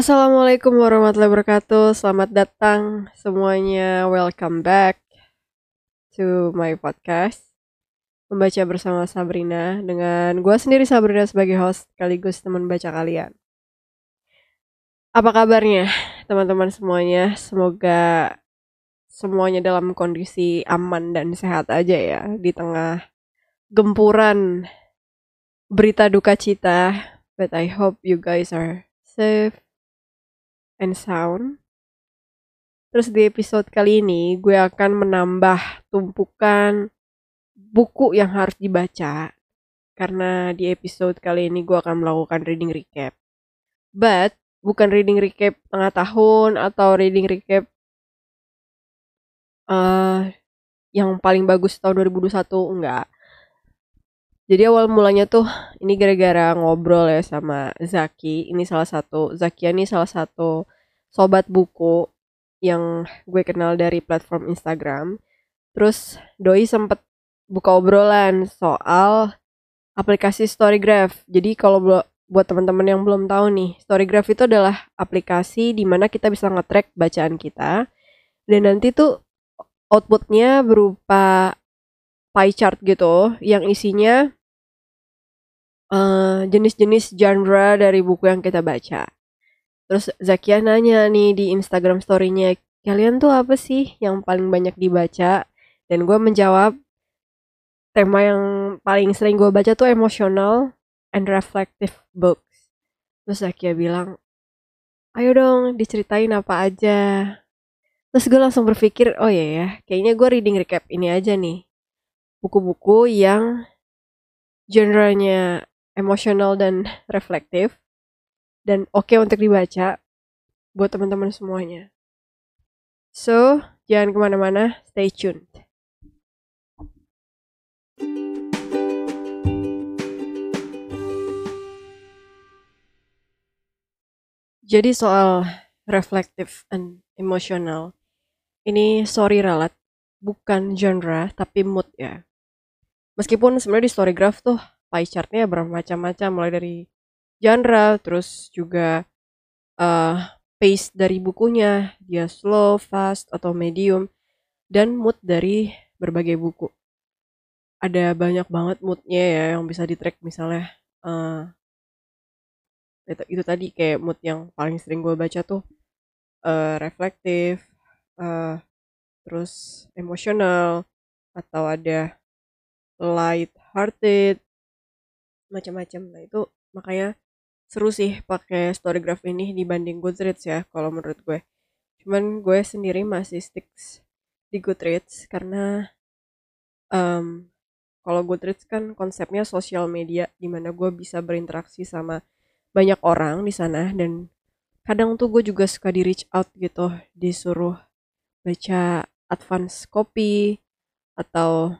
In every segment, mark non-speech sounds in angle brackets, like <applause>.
Assalamualaikum warahmatullahi wabarakatuh. Selamat datang semuanya. Welcome back to my podcast. Membaca bersama Sabrina dengan gue sendiri Sabrina sebagai host sekaligus teman baca kalian. Apa kabarnya teman-teman semuanya? Semoga semuanya dalam kondisi aman dan sehat aja ya di tengah gempuran berita duka cita. But I hope you guys are safe and sound. Terus di episode kali ini gue akan menambah tumpukan buku yang harus dibaca karena di episode kali ini gue akan melakukan reading recap. But bukan reading recap tengah tahun atau reading recap uh, yang paling bagus tahun 2021 enggak. Jadi awal mulanya tuh ini gara-gara ngobrol ya sama Zaki. Ini salah satu Zakia ini salah satu sobat buku yang gue kenal dari platform Instagram. Terus doi sempet buka obrolan soal aplikasi Storygraph. Jadi kalau buat teman-teman yang belum tahu nih, Storygraph itu adalah aplikasi di mana kita bisa nge-track bacaan kita dan nanti tuh outputnya berupa pie chart gitu yang isinya uh, jenis-jenis genre dari buku yang kita baca. Terus Zakia nanya nih di Instagram story-nya, kalian tuh apa sih yang paling banyak dibaca? Dan gue menjawab, tema yang paling sering gue baca tuh emotional and reflective books. Terus Zakia bilang, ayo dong diceritain apa aja. Terus gue langsung berpikir, oh iya ya, kayaknya gue reading recap ini aja nih. Buku-buku yang genrenya emosional dan reflektif dan oke okay untuk dibaca buat teman-teman semuanya. So, jangan ke mana-mana, stay tuned. Jadi soal reflektif and emosional, ini sorry ralat, bukan genre tapi mood ya. Meskipun sebenarnya di Storygraph tuh pie chartnya bermacam-macam mulai dari genre terus juga uh, pace dari bukunya. Dia slow fast atau medium dan mood dari berbagai buku. Ada banyak banget moodnya ya yang bisa di track misalnya uh, itu, itu tadi kayak mood yang paling sering gue baca tuh uh, reflektif uh, terus emosional atau ada light hearted macam-macam. Nah itu makanya seru sih pakai storygraph ini dibanding Goodreads ya kalau menurut gue. Cuman gue sendiri masih sticks di Goodreads karena um, kalau Goodreads kan konsepnya sosial media di mana gue bisa berinteraksi sama banyak orang di sana dan kadang tuh gue juga suka di reach out gitu disuruh baca advance copy atau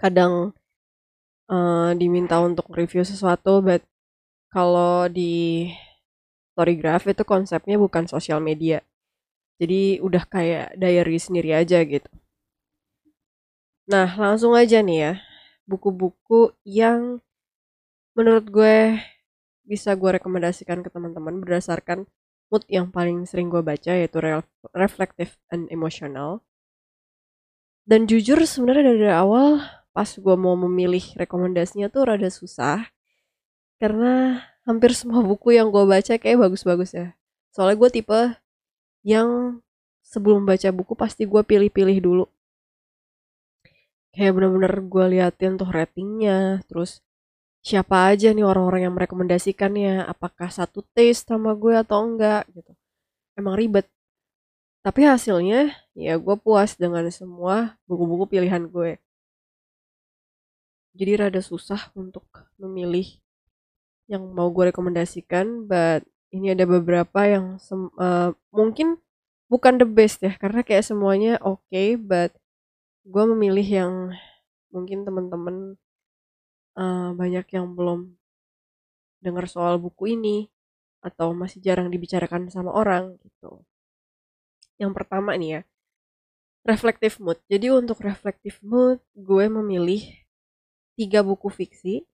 kadang uh, diminta untuk review sesuatu but kalau di Storygraph itu konsepnya bukan sosial media. Jadi udah kayak diary sendiri aja gitu. Nah langsung aja nih ya buku-buku yang menurut gue bisa gue rekomendasikan ke teman-teman berdasarkan mood yang paling sering gue baca yaitu reflective and emotional. Dan jujur sebenarnya dari awal pas gue mau memilih rekomendasinya tuh rada susah karena hampir semua buku yang gue baca kayak bagus-bagus ya. Soalnya gue tipe yang sebelum baca buku pasti gue pilih-pilih dulu. Kayak bener-bener gue liatin tuh ratingnya terus siapa aja nih orang-orang yang merekomendasikannya apakah satu taste sama gue atau enggak gitu. Emang ribet. Tapi hasilnya ya gue puas dengan semua buku-buku pilihan gue. Jadi rada susah untuk memilih yang mau gue rekomendasikan but ini ada beberapa yang uh, mungkin bukan the best ya karena kayak semuanya oke okay, but gue memilih yang mungkin teman-teman uh, banyak yang belum dengar soal buku ini atau masih jarang dibicarakan sama orang gitu. Yang pertama nih ya, reflective mood. Jadi untuk reflective mood, gue memilih tiga buku fiksi,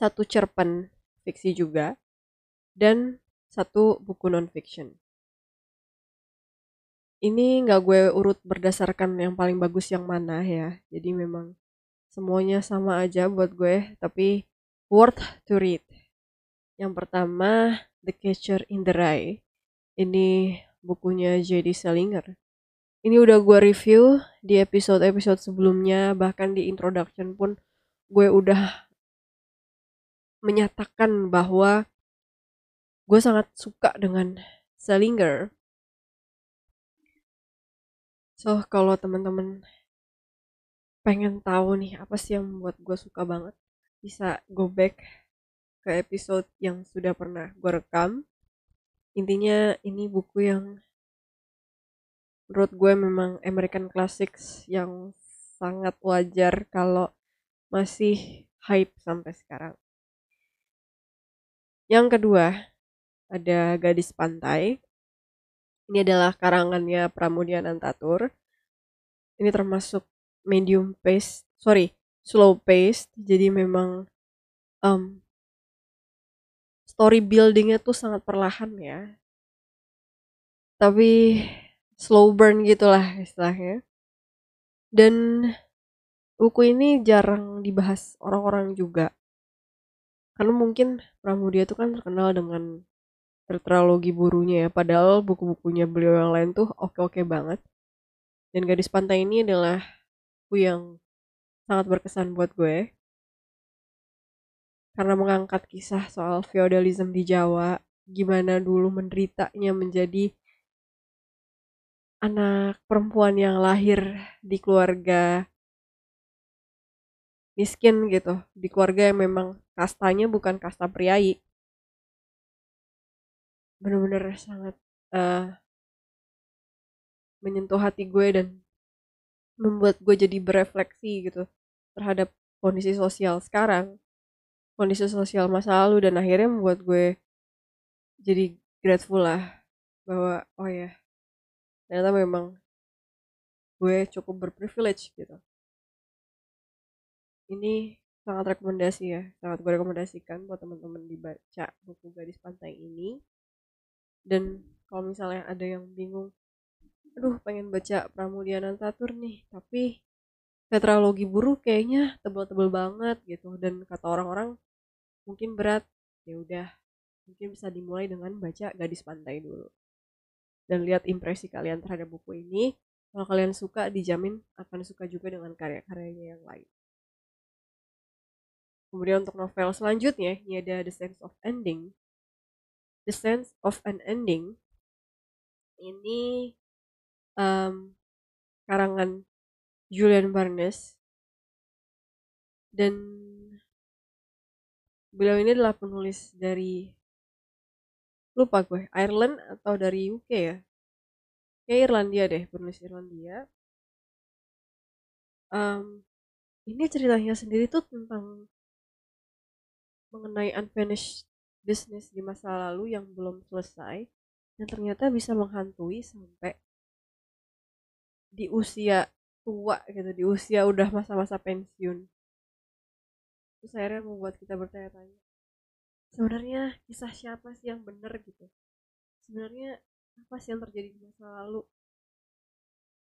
satu cerpen fiksi juga, dan satu buku non-fiction. Ini nggak gue urut berdasarkan yang paling bagus yang mana ya, jadi memang semuanya sama aja buat gue, tapi worth to read. Yang pertama, The Catcher in the Rye. Ini bukunya J.D. Salinger. Ini udah gue review di episode-episode sebelumnya, bahkan di introduction pun gue udah menyatakan bahwa gue sangat suka dengan Salinger. So, kalau teman-teman pengen tahu nih apa sih yang membuat gue suka banget, bisa go back ke episode yang sudah pernah gue rekam. Intinya ini buku yang menurut gue memang American Classics yang sangat wajar kalau masih hype sampai sekarang. Yang kedua, ada Gadis Pantai. Ini adalah karangannya Pramudian Antatur. Ini termasuk medium pace, sorry, slow pace. Jadi memang um, story buildingnya tuh sangat perlahan ya. Tapi slow burn gitulah istilahnya. Dan buku ini jarang dibahas orang-orang juga karena mungkin Pramudia itu kan terkenal dengan tetralogi burunya ya. Padahal buku-bukunya beliau yang lain tuh oke-oke banget. Dan gadis pantai ini adalah buku yang sangat berkesan buat gue. Karena mengangkat kisah soal feodalisme di Jawa gimana dulu menderitanya menjadi anak perempuan yang lahir di keluarga miskin gitu di keluarga yang memang kastanya bukan kasta priai bener-bener sangat uh, menyentuh hati gue dan membuat gue jadi berefleksi gitu terhadap kondisi sosial sekarang kondisi sosial masa lalu dan akhirnya membuat gue jadi grateful lah bahwa oh ya ternyata memang gue cukup berprivilege gitu ini sangat rekomendasi ya sangat gue rekomendasikan buat teman-teman dibaca buku gadis pantai ini. Dan kalau misalnya ada yang bingung aduh pengen baca Pramudia Tatur nih tapi tetralogi buruk kayaknya tebel-tebel banget gitu. Dan kata orang-orang mungkin berat. Ya udah mungkin bisa dimulai dengan baca gadis pantai dulu. Dan lihat impresi kalian terhadap buku ini kalau kalian suka dijamin akan suka juga dengan karya-karyanya yang lain Kemudian untuk novel selanjutnya, ini ada The Sense of Ending. The Sense of an Ending. Ini um, karangan Julian Barnes. Dan beliau ini adalah penulis dari lupa gue Ireland atau dari UK ya? Kayak Irlandia deh penulis Irlandia. Um, ini ceritanya sendiri tuh tentang mengenai unfinished business di masa lalu yang belum selesai dan ternyata bisa menghantui sampai di usia tua gitu di usia udah masa-masa pensiun. Terus akhirnya membuat kita bertanya-tanya sebenarnya kisah siapa sih yang benar gitu? Sebenarnya apa sih yang terjadi di masa lalu?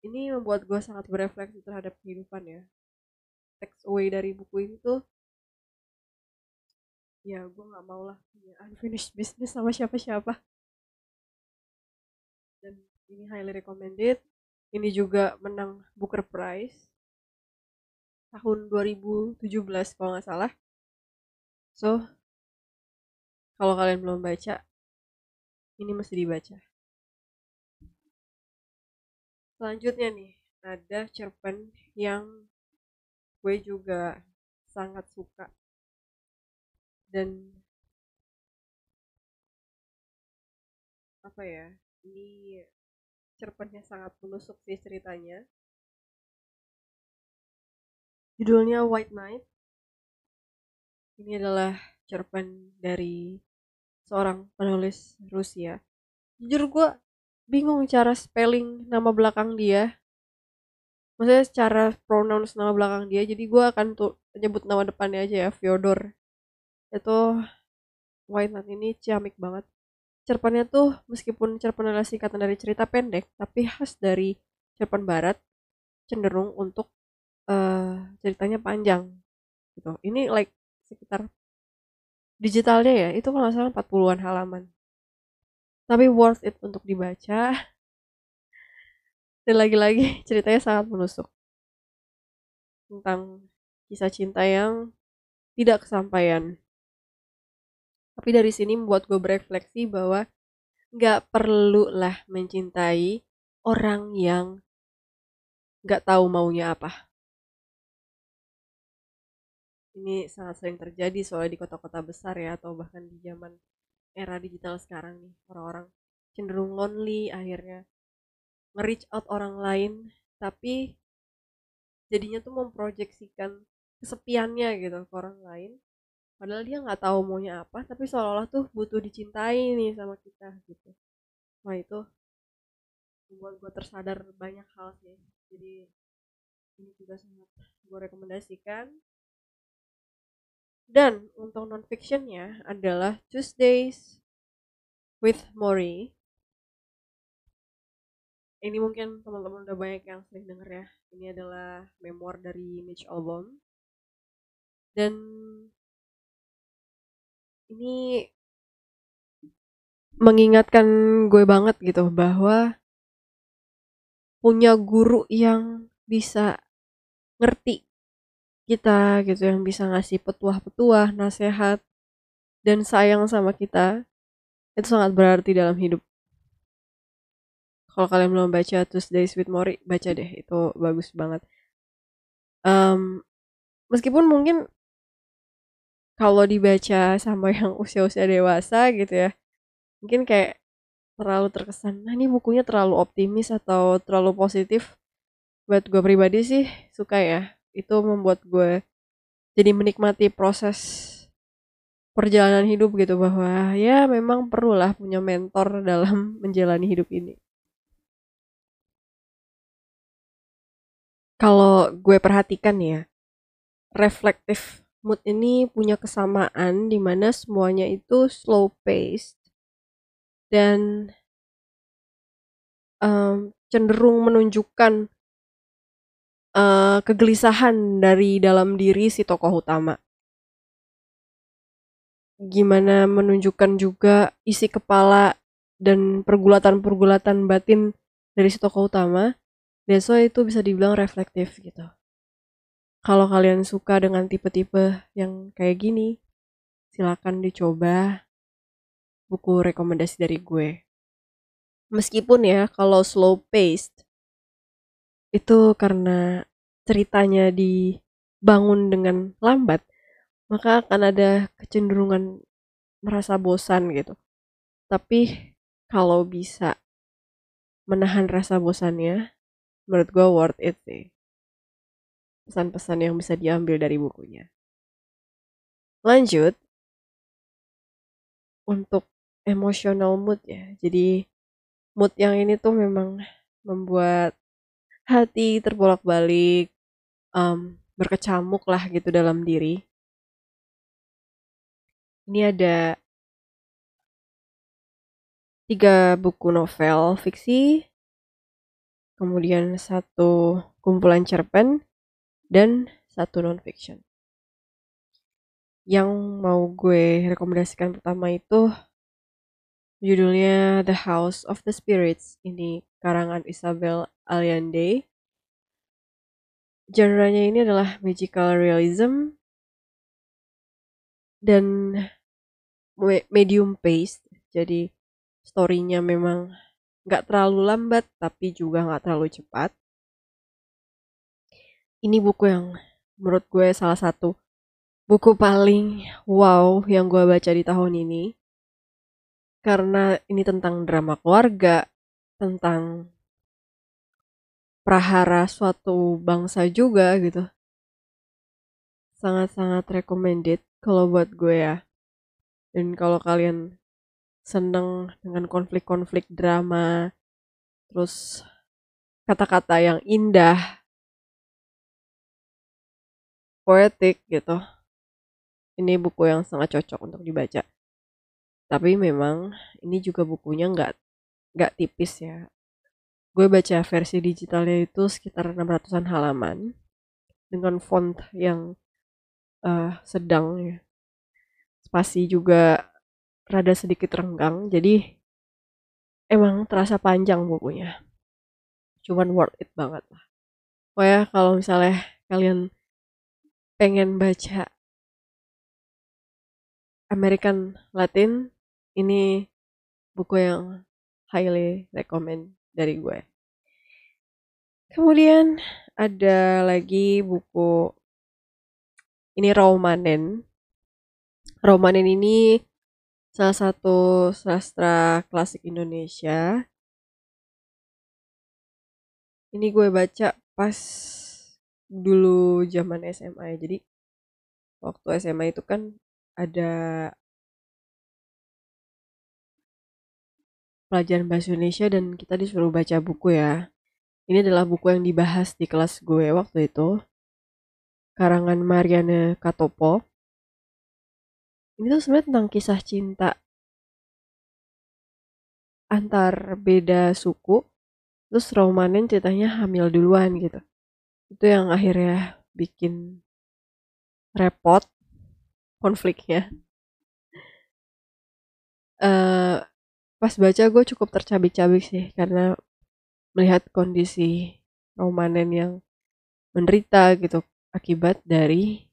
Ini membuat gue sangat berefleksi terhadap kehidupan ya. Text away dari buku ini tuh ya gue nggak mau lah punya unfinished business sama siapa-siapa. Dan ini highly recommended. Ini juga menang Booker Prize tahun 2017 kalau nggak salah. So kalau kalian belum baca ini mesti dibaca. Selanjutnya nih ada cerpen yang gue juga sangat suka dan apa ya ini cerpennya sangat menusuk sih ceritanya. Judulnya White Knight. Ini adalah cerpen dari seorang penulis Rusia. Jujur gue bingung cara spelling nama belakang dia. Maksudnya secara pronounce nama belakang dia jadi gue akan tuh nyebut nama depannya aja ya Fyodor itu Knight ini ciamik banget. Cerpennya tuh meskipun cerpen adalah singkatan dari cerita pendek, tapi khas dari cerpen barat cenderung untuk uh, ceritanya panjang gitu. Ini like sekitar digitalnya ya, itu kalau nggak salah 40-an halaman. Tapi worth it untuk dibaca. <laughs> Dan lagi-lagi ceritanya sangat menusuk. Tentang kisah cinta yang tidak kesampaian. Tapi dari sini membuat gue berefleksi bahwa nggak perlu lah mencintai orang yang nggak tahu maunya apa. Ini sangat sering terjadi soalnya di kota-kota besar ya atau bahkan di zaman era digital sekarang nih orang-orang cenderung lonely akhirnya nge-reach out orang lain tapi jadinya tuh memproyeksikan kesepiannya gitu ke orang lain padahal dia nggak tahu maunya apa tapi seolah-olah tuh butuh dicintai nih sama kita gitu. Wah itu membuat gue tersadar banyak hal sih. Jadi ini juga sangat gue rekomendasikan. Dan untuk non fictionnya adalah Tuesdays with Mori ini mungkin teman-teman udah banyak yang sering denger ya. Ini adalah memoir dari Mitch Albom. Dan ini mengingatkan gue banget gitu bahwa punya guru yang bisa ngerti kita gitu yang bisa ngasih petuah-petuah, nasihat dan sayang sama kita itu sangat berarti dalam hidup. Kalau kalian belum baca Tuesdays with Mori, baca deh itu bagus banget. Um, meskipun mungkin kalau dibaca sama yang usia-usia dewasa gitu ya mungkin kayak terlalu terkesan nah ini bukunya terlalu optimis atau terlalu positif. Buat gue pribadi sih suka ya. Itu membuat gue jadi menikmati proses perjalanan hidup gitu bahwa ya memang perlulah punya mentor <laughs> dalam menjalani hidup ini. Kalau gue perhatikan ya reflektif mood ini punya kesamaan di mana semuanya itu slow paced dan um, cenderung menunjukkan uh, kegelisahan dari dalam diri si tokoh utama. Gimana menunjukkan juga isi kepala dan pergulatan-pergulatan batin dari si tokoh utama. Dan so itu bisa dibilang reflektif gitu. Kalau kalian suka dengan tipe-tipe yang kayak gini, silakan dicoba buku rekomendasi dari gue. Meskipun ya kalau slow paced itu karena ceritanya dibangun dengan lambat, maka akan ada kecenderungan merasa bosan gitu. Tapi kalau bisa menahan rasa bosannya, menurut gue worth it sih pesan-pesan yang bisa diambil dari bukunya. Lanjut, untuk emotional mood ya. Jadi mood yang ini tuh memang membuat hati terbolak-balik, um, berkecamuk lah gitu dalam diri. Ini ada tiga buku novel fiksi, kemudian satu kumpulan cerpen, dan satu non-fiction. Yang mau gue rekomendasikan pertama itu judulnya The House of the Spirits. Ini karangan Isabel Allende. Genrenya ini adalah magical realism dan medium paced. Jadi storynya memang nggak terlalu lambat tapi juga nggak terlalu cepat ini buku yang menurut gue salah satu buku paling wow yang gue baca di tahun ini. Karena ini tentang drama keluarga tentang prahara suatu bangsa juga gitu. Sangat-sangat recommended kalau buat gue ya. Dan kalau kalian seneng dengan konflik-konflik drama terus kata-kata yang indah poetik gitu. Ini buku yang sangat cocok untuk dibaca. Tapi memang ini juga bukunya nggak nggak tipis ya. Gue baca versi digitalnya itu sekitar 600-an halaman dengan font yang uh, sedang ya. Spasi juga rada sedikit renggang, jadi emang terasa panjang bukunya. Cuman worth it banget lah. Pokoknya kalau misalnya kalian pengen baca American Latin, ini buku yang highly recommend dari gue. Kemudian ada lagi buku ini Romanen. Romanen ini salah satu sastra klasik Indonesia. Ini gue baca pas dulu zaman SMA ya. Jadi waktu SMA itu kan ada pelajaran bahasa Indonesia dan kita disuruh baca buku ya. Ini adalah buku yang dibahas di kelas gue waktu itu. Karangan Mariana Katopo ini tuh sebenarnya tentang kisah cinta antar beda suku terus romanen ceritanya hamil duluan gitu itu yang akhirnya bikin repot konfliknya. Uh, pas baca gue cukup tercabik-cabik sih karena melihat kondisi romanen yang menderita gitu akibat dari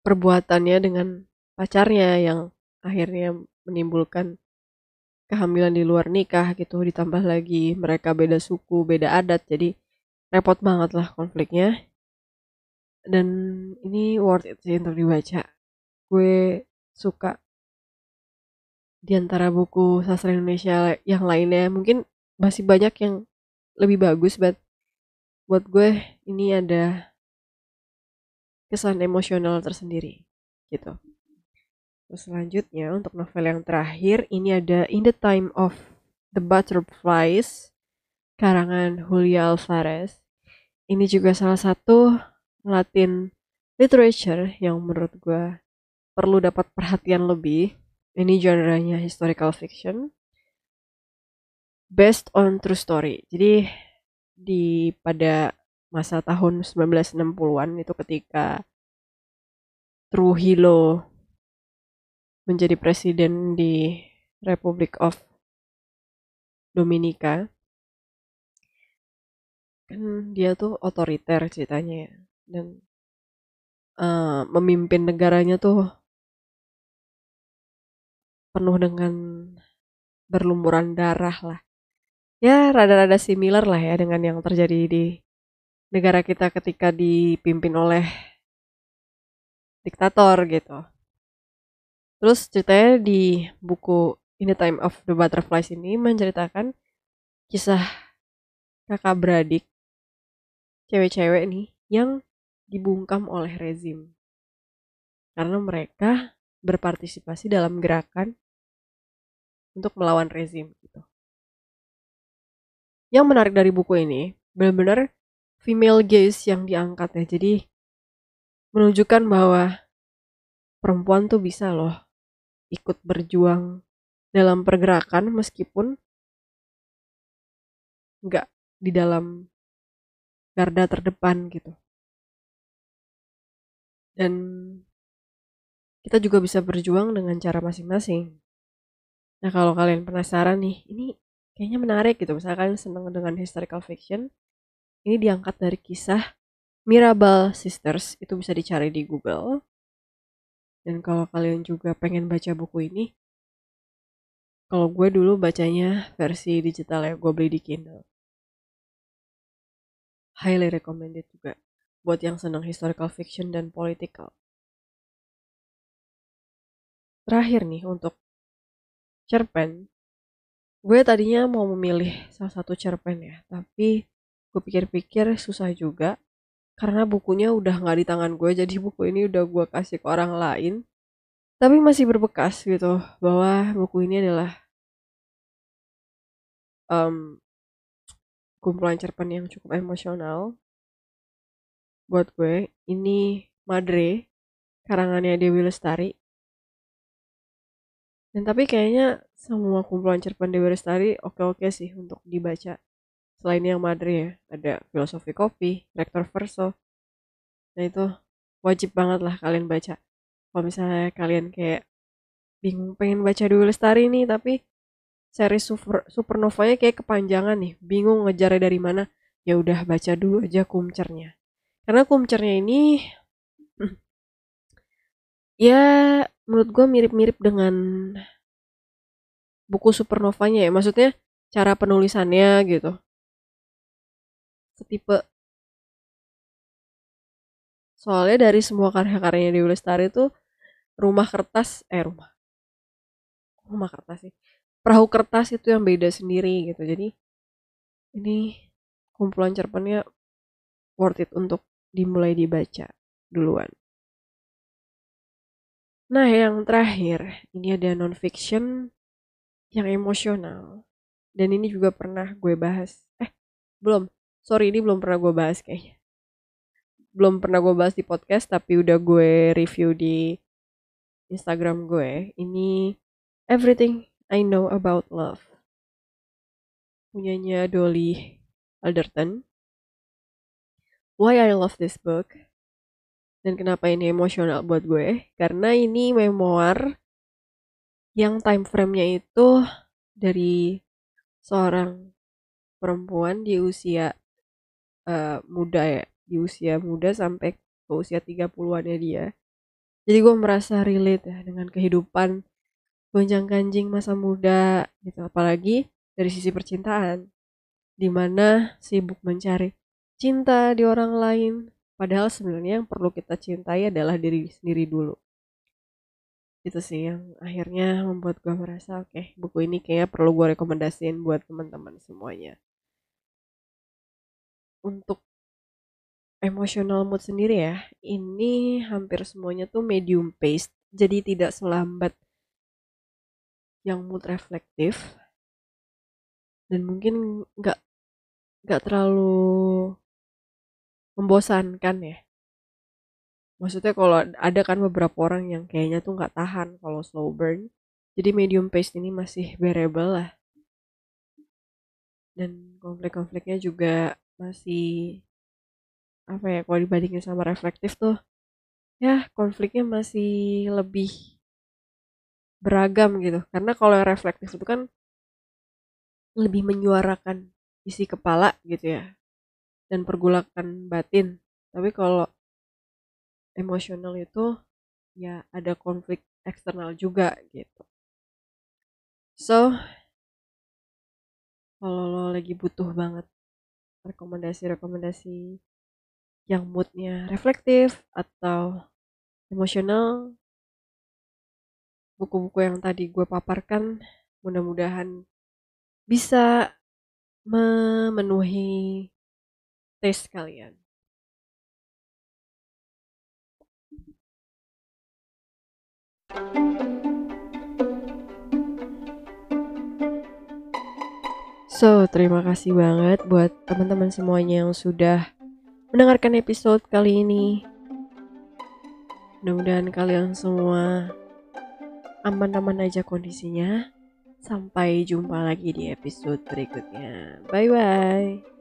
perbuatannya dengan pacarnya yang akhirnya menimbulkan kehamilan di luar nikah gitu ditambah lagi mereka beda suku beda adat jadi repot banget lah konfliknya. Dan ini worth it sih untuk dibaca. Gue suka di antara buku sastra Indonesia yang lainnya. Mungkin masih banyak yang lebih bagus but buat gue ini ada kesan emosional tersendiri gitu. Terus selanjutnya untuk novel yang terakhir ini ada In the Time of the Butterflies karangan Julia Alvarez. Ini juga salah satu Latin literature yang menurut gue perlu dapat perhatian lebih. Ini genre-nya historical fiction based on true story. Jadi di pada masa tahun 1960-an itu ketika Trujillo menjadi presiden di Republic of Dominica kan dia tuh otoriter ceritanya ya dan uh, memimpin negaranya tuh penuh dengan berlumuran darah lah ya rada-rada similar lah ya dengan yang terjadi di negara kita ketika dipimpin oleh diktator gitu. Terus ceritanya di buku In the Time of the Butterflies ini menceritakan kisah kakak beradik cewek-cewek nih yang dibungkam oleh rezim. Karena mereka berpartisipasi dalam gerakan untuk melawan rezim gitu. Yang menarik dari buku ini benar-benar female gaze yang diangkat ya. Jadi menunjukkan bahwa perempuan tuh bisa loh ikut berjuang dalam pergerakan meskipun nggak di dalam garda terdepan gitu. Dan kita juga bisa berjuang dengan cara masing-masing. Nah kalau kalian penasaran nih, ini kayaknya menarik gitu. Misalkan seneng dengan historical fiction, ini diangkat dari kisah Mirabal Sisters, itu bisa dicari di Google. Dan kalau kalian juga pengen baca buku ini, kalau gue dulu bacanya versi digital ya, gue beli di Kindle. Highly recommended juga buat yang senang historical fiction dan political. Terakhir nih untuk cerpen, gue tadinya mau memilih salah satu cerpen ya, tapi gue pikir-pikir susah juga karena bukunya udah nggak di tangan gue jadi <laughs> buku ini udah gue kasih ke orang lain tapi masih berbekas gitu bahwa buku ini adalah um, kumpulan cerpen yang cukup emosional buat gue ini Madre karangannya Dewi Lestari Dan tapi kayaknya semua kumpulan cerpen Dewi Lestari oke-oke sih untuk dibaca. Selain yang Madri ya, ada Filosofi Kopi, Rektor Verso. Nah itu wajib banget lah kalian baca. Kalau misalnya kalian kayak bingung pengen baca Dewi Lestari nih, tapi seri super, supernovanya kayak kepanjangan nih, bingung ngejarnya dari mana. Ya udah baca dulu aja kumcernya. Karena kumcernya ini <clears throat> ya menurut gue mirip-mirip dengan buku supernovanya ya. Maksudnya cara penulisannya gitu. Setipe. Soalnya dari semua karya-karyanya Dewi Lestari itu rumah kertas eh rumah. Rumah kertas sih perahu kertas itu yang beda sendiri gitu jadi ini kumpulan cerpennya worth it untuk dimulai dibaca duluan Nah, yang terakhir, ini ada non-fiction yang emosional. Dan ini juga pernah gue bahas. Eh, belum. Sorry, ini belum pernah gue bahas kayaknya. Belum pernah gue bahas di podcast, tapi udah gue review di Instagram gue. Ini Everything I Know About Love. Punyanya Dolly Alderton. Why I Love This Book dan kenapa ini emosional buat gue? Karena ini memoir yang time frame-nya itu dari seorang perempuan di usia uh, muda ya, di usia muda sampai ke usia 30-annya dia. Jadi gue merasa relate ya dengan kehidupan gonjang ganjing masa muda gitu, apalagi dari sisi percintaan. Di mana sibuk mencari cinta di orang lain, Padahal sebenarnya yang perlu kita cintai adalah diri sendiri dulu. Itu sih yang akhirnya membuat gue merasa oke okay, buku ini kayaknya perlu gue rekomendasiin buat teman-teman semuanya. Untuk emotional mood sendiri ya, ini hampir semuanya tuh medium pace, jadi tidak selambat yang mood reflektif. Dan mungkin nggak nggak terlalu membosankan ya. Maksudnya kalau ada kan beberapa orang yang kayaknya tuh nggak tahan kalau slow burn. Jadi medium pace ini masih bearable lah. Dan konflik-konfliknya juga masih apa ya kalau dibandingin sama reflektif tuh ya konfliknya masih lebih beragam gitu karena kalau reflektif itu kan lebih menyuarakan isi kepala gitu ya dan pergulakan batin. Tapi kalau emosional itu ya ada konflik eksternal juga gitu. So, kalau lo lagi butuh banget rekomendasi-rekomendasi yang moodnya reflektif atau emosional, buku-buku yang tadi gue paparkan mudah-mudahan bisa memenuhi tes kalian. So, terima kasih banget buat teman-teman semuanya yang sudah mendengarkan episode kali ini. Mudah-mudahan kalian semua aman-aman aja kondisinya. Sampai jumpa lagi di episode berikutnya. Bye bye.